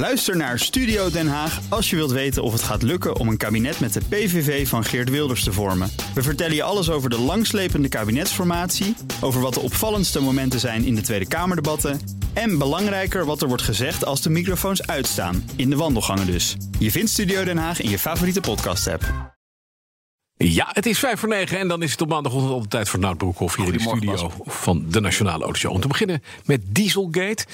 Luister naar Studio Den Haag als je wilt weten of het gaat lukken om een kabinet met de PVV van Geert Wilders te vormen. We vertellen je alles over de langslepende kabinetsformatie, over wat de opvallendste momenten zijn in de Tweede Kamerdebatten en belangrijker wat er wordt gezegd als de microfoons uitstaan, in de wandelgangen dus. Je vindt Studio Den Haag in je favoriete podcast-app. Ja, het is vijf voor negen en dan is het op maandagochtend al de tijd voor Nout Broekhoff hier in de studio van de Nationale Autoshow. Om te beginnen met Dieselgate.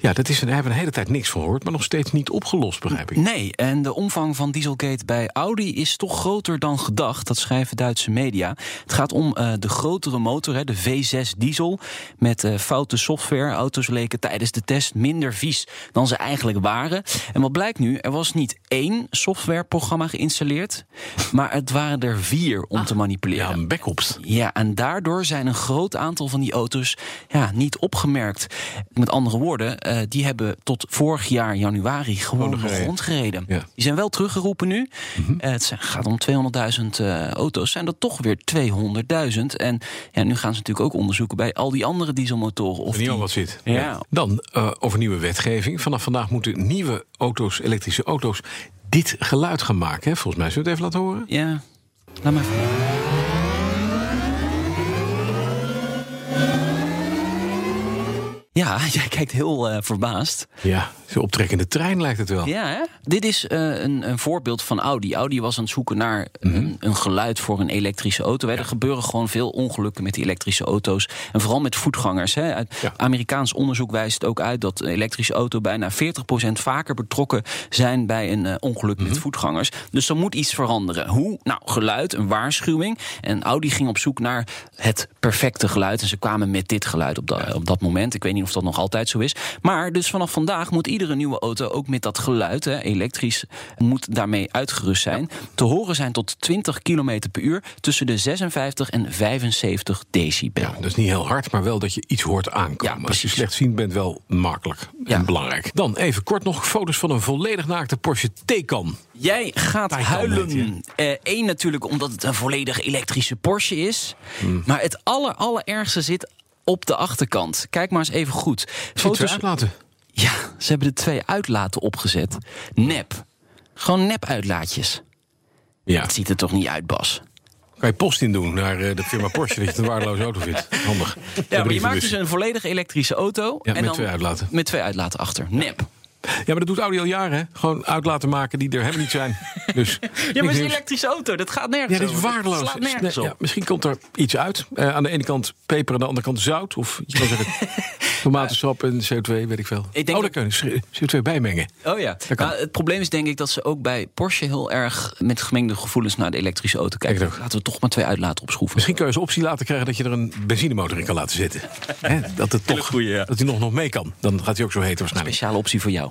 Ja, dat is, daar hebben we een hele tijd niks van gehoord, maar nog steeds niet opgelost, begrijp ik. Nee, en de omvang van Dieselgate bij Audi is toch groter dan gedacht. Dat schrijven Duitse media. Het gaat om uh, de grotere motor, hè, de V6 diesel. Met uh, foute software. Auto's leken tijdens de test minder vies dan ze eigenlijk waren. En wat blijkt nu? Er was niet één softwareprogramma geïnstalleerd, maar het waren er vier om ah, te manipuleren. Ja, backups. Ja, en daardoor zijn een groot aantal van die auto's ja, niet opgemerkt. Met andere woorden uh, die hebben tot vorig jaar januari gewoon de grond gereden. Ja. Die zijn wel teruggeroepen nu. Mm -hmm. uh, het gaat om 200.000 uh, auto's. Zijn dat toch weer 200.000? En ja, nu gaan ze natuurlijk ook onderzoeken bij al die andere dieselmotoren. Of die al wat zit. Ja. ja. Dan over nieuwe wetgeving. Vanaf vandaag moeten nieuwe auto's, elektrische auto's, dit geluid gaan maken. Hè? Volgens mij zullen we het even laten horen. Ja, laat maar even. Ja, jij kijkt heel uh, verbaasd. Ja, zo'n optrekkende trein lijkt het wel. Ja, hè? dit is uh, een, een, voorbeeld van Audi. Audi was aan het zoeken naar mm -hmm. een, een, geluid voor een elektrische auto. Ja. Er gebeuren gewoon veel ongelukken met die elektrische auto's. En vooral met voetgangers. Hè. Uit ja. Amerikaans onderzoek wijst ook uit dat een elektrische auto bijna 40% vaker betrokken zijn bij een uh, ongeluk mm -hmm. met voetgangers. Dus er moet iets veranderen. Hoe? Nou, geluid, een waarschuwing. En Audi ging op zoek naar het perfecte geluid. En ze kwamen met dit geluid op, da op dat moment. Ik weet niet of dat nog altijd zo is. Maar dus vanaf vandaag moet iedere nieuwe auto ook met dat geluid, hè, elektrisch, moet daarmee uitgerust zijn. Ja. Te horen zijn tot 20 km per uur tussen de 56 en 75 decibel. Ja, dat is niet heel hard, maar wel dat je iets hoort aankomen. Ja, Als je slechtziend bent, wel makkelijk ja. en belangrijk. Dan even kort nog foto's van een volledig naakte Porsche Taycan. Jij gaat Taycan huilen. Eén uh, natuurlijk omdat het een volledig elektrische Porsche is. Hmm. Maar het aller, allerergste zit op de achterkant. Kijk maar eens even goed. Foto's uitlaten. Ja, ze hebben de twee uitlaten opgezet. Nep. Gewoon nep uitlaatjes. Ja. Dat ziet er toch niet uit, Bas? Kan je post in doen naar de firma Porsche dat je het een waardeloze auto vindt. Handig. Ja, maar je maakt dus een volledig elektrische auto. Ja, en met dan twee uitlaten. Met twee uitlaten achter. Nep. Ja, maar dat doet Audi al jaren, hè? Gewoon uit laten maken die er helemaal niet zijn. Dus, ja, maar het is een elektrische auto, dat gaat nergens Ja, dat is waardeloos. Nergens ja, misschien komt er iets uit. Uh, aan de ene kant peper, aan de andere kant zout. Of je kan zeggen tomatensap en CO2, weet ik veel. Ik denk oh, daar kun je CO2 bijmengen. Oh ja. Nou, het probleem is denk ik dat ze ook bij Porsche heel erg met gemengde gevoelens naar de elektrische auto kijken. Laten we toch maar twee uitlaten opschroeven. Misschien kun je als optie laten krijgen dat je er een benzinemotor in kan laten zitten. He, dat het toch goeie, ja. dat hij nog, nog mee kan. Dan gaat hij ook zo heten waarschijnlijk. Speciale optie voor jou.